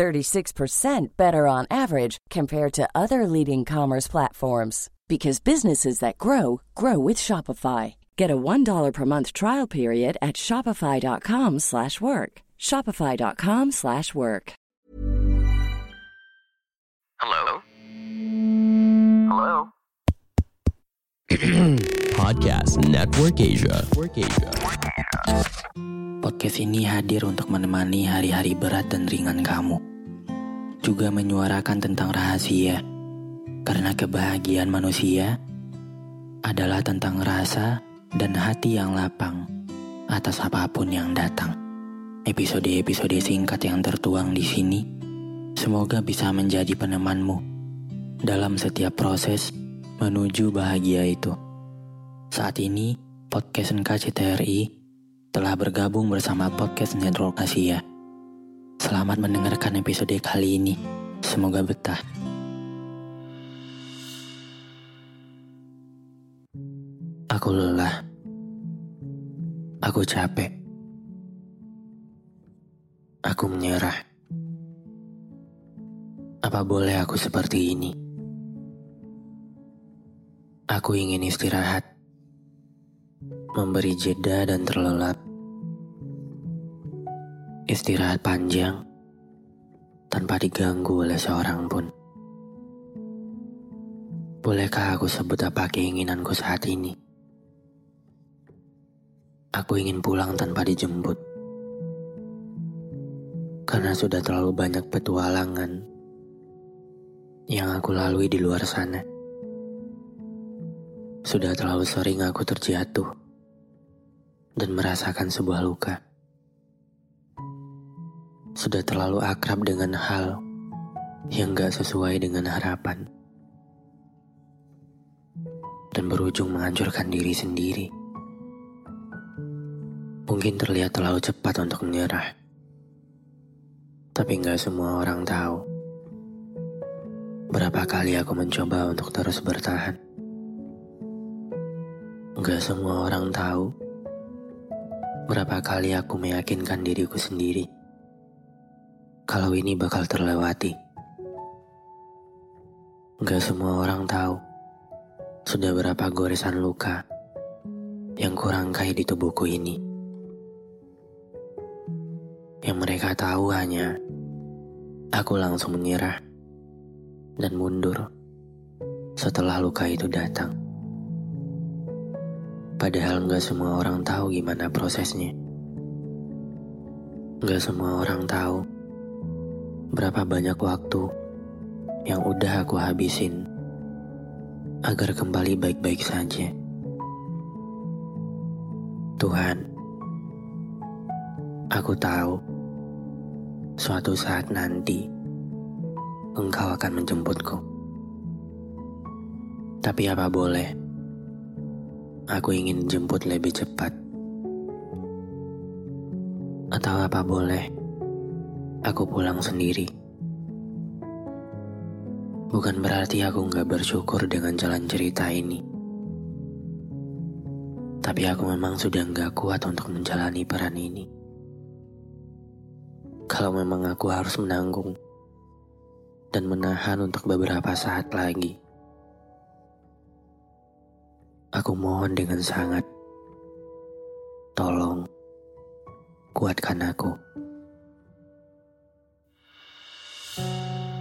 36% better on average compared to other leading commerce platforms because businesses that grow grow with Shopify. Get a $1 per month trial period at shopify.com/work. shopify.com/work. Hello? Hello? Podcast Network Asia. Network Asia. Podcast ini hadir untuk menemani hari-hari berat dan ringan kamu. Juga menyuarakan tentang rahasia. Karena kebahagiaan manusia adalah tentang rasa dan hati yang lapang atas apa pun yang datang. Episode-episode singkat yang tertuang di sini semoga bisa menjadi penemanmu dalam setiap proses menuju bahagia itu. Saat ini, podcast NKCTRI telah bergabung bersama podcast Network Asia. Selamat mendengarkan episode kali ini. Semoga betah. Aku lelah. Aku capek. Aku menyerah. Apa boleh aku seperti ini? Aku ingin istirahat, memberi jeda dan terlelap. Istirahat panjang tanpa diganggu oleh seorang pun. Bolehkah aku sebut apa keinginanku saat ini? Aku ingin pulang tanpa dijemput. Karena sudah terlalu banyak petualangan yang aku lalui di luar sana. Sudah terlalu sering aku terjatuh dan merasakan sebuah luka. Sudah terlalu akrab dengan hal yang gak sesuai dengan harapan. Dan berujung menghancurkan diri sendiri. Mungkin terlihat terlalu cepat untuk menyerah. Tapi gak semua orang tahu. Berapa kali aku mencoba untuk terus bertahan. Gak semua orang tahu. Berapa kali aku meyakinkan diriku sendiri. Kalau ini bakal terlewati. Gak semua orang tahu. Sudah berapa goresan luka yang kurangkai di tubuhku ini. Yang mereka tahu hanya aku langsung menyerah dan mundur setelah luka itu datang. Padahal nggak semua orang tahu gimana prosesnya. Nggak semua orang tahu berapa banyak waktu yang udah aku habisin agar kembali baik-baik saja. Tuhan, aku tahu suatu saat nanti engkau akan menjemputku. Tapi apa boleh, aku ingin jemput lebih cepat. Atau apa boleh, aku pulang sendiri. Bukan berarti aku nggak bersyukur dengan jalan cerita ini. Tapi aku memang sudah nggak kuat untuk menjalani peran ini. Kalau memang aku harus menanggung dan menahan untuk beberapa saat lagi. Aku mohon dengan sangat, tolong kuatkan aku.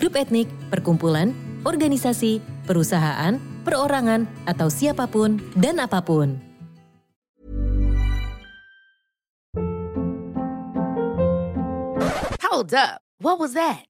grup etnik, perkumpulan, organisasi, perusahaan, perorangan, atau siapa pun dan apa pun. Hold up. What was that?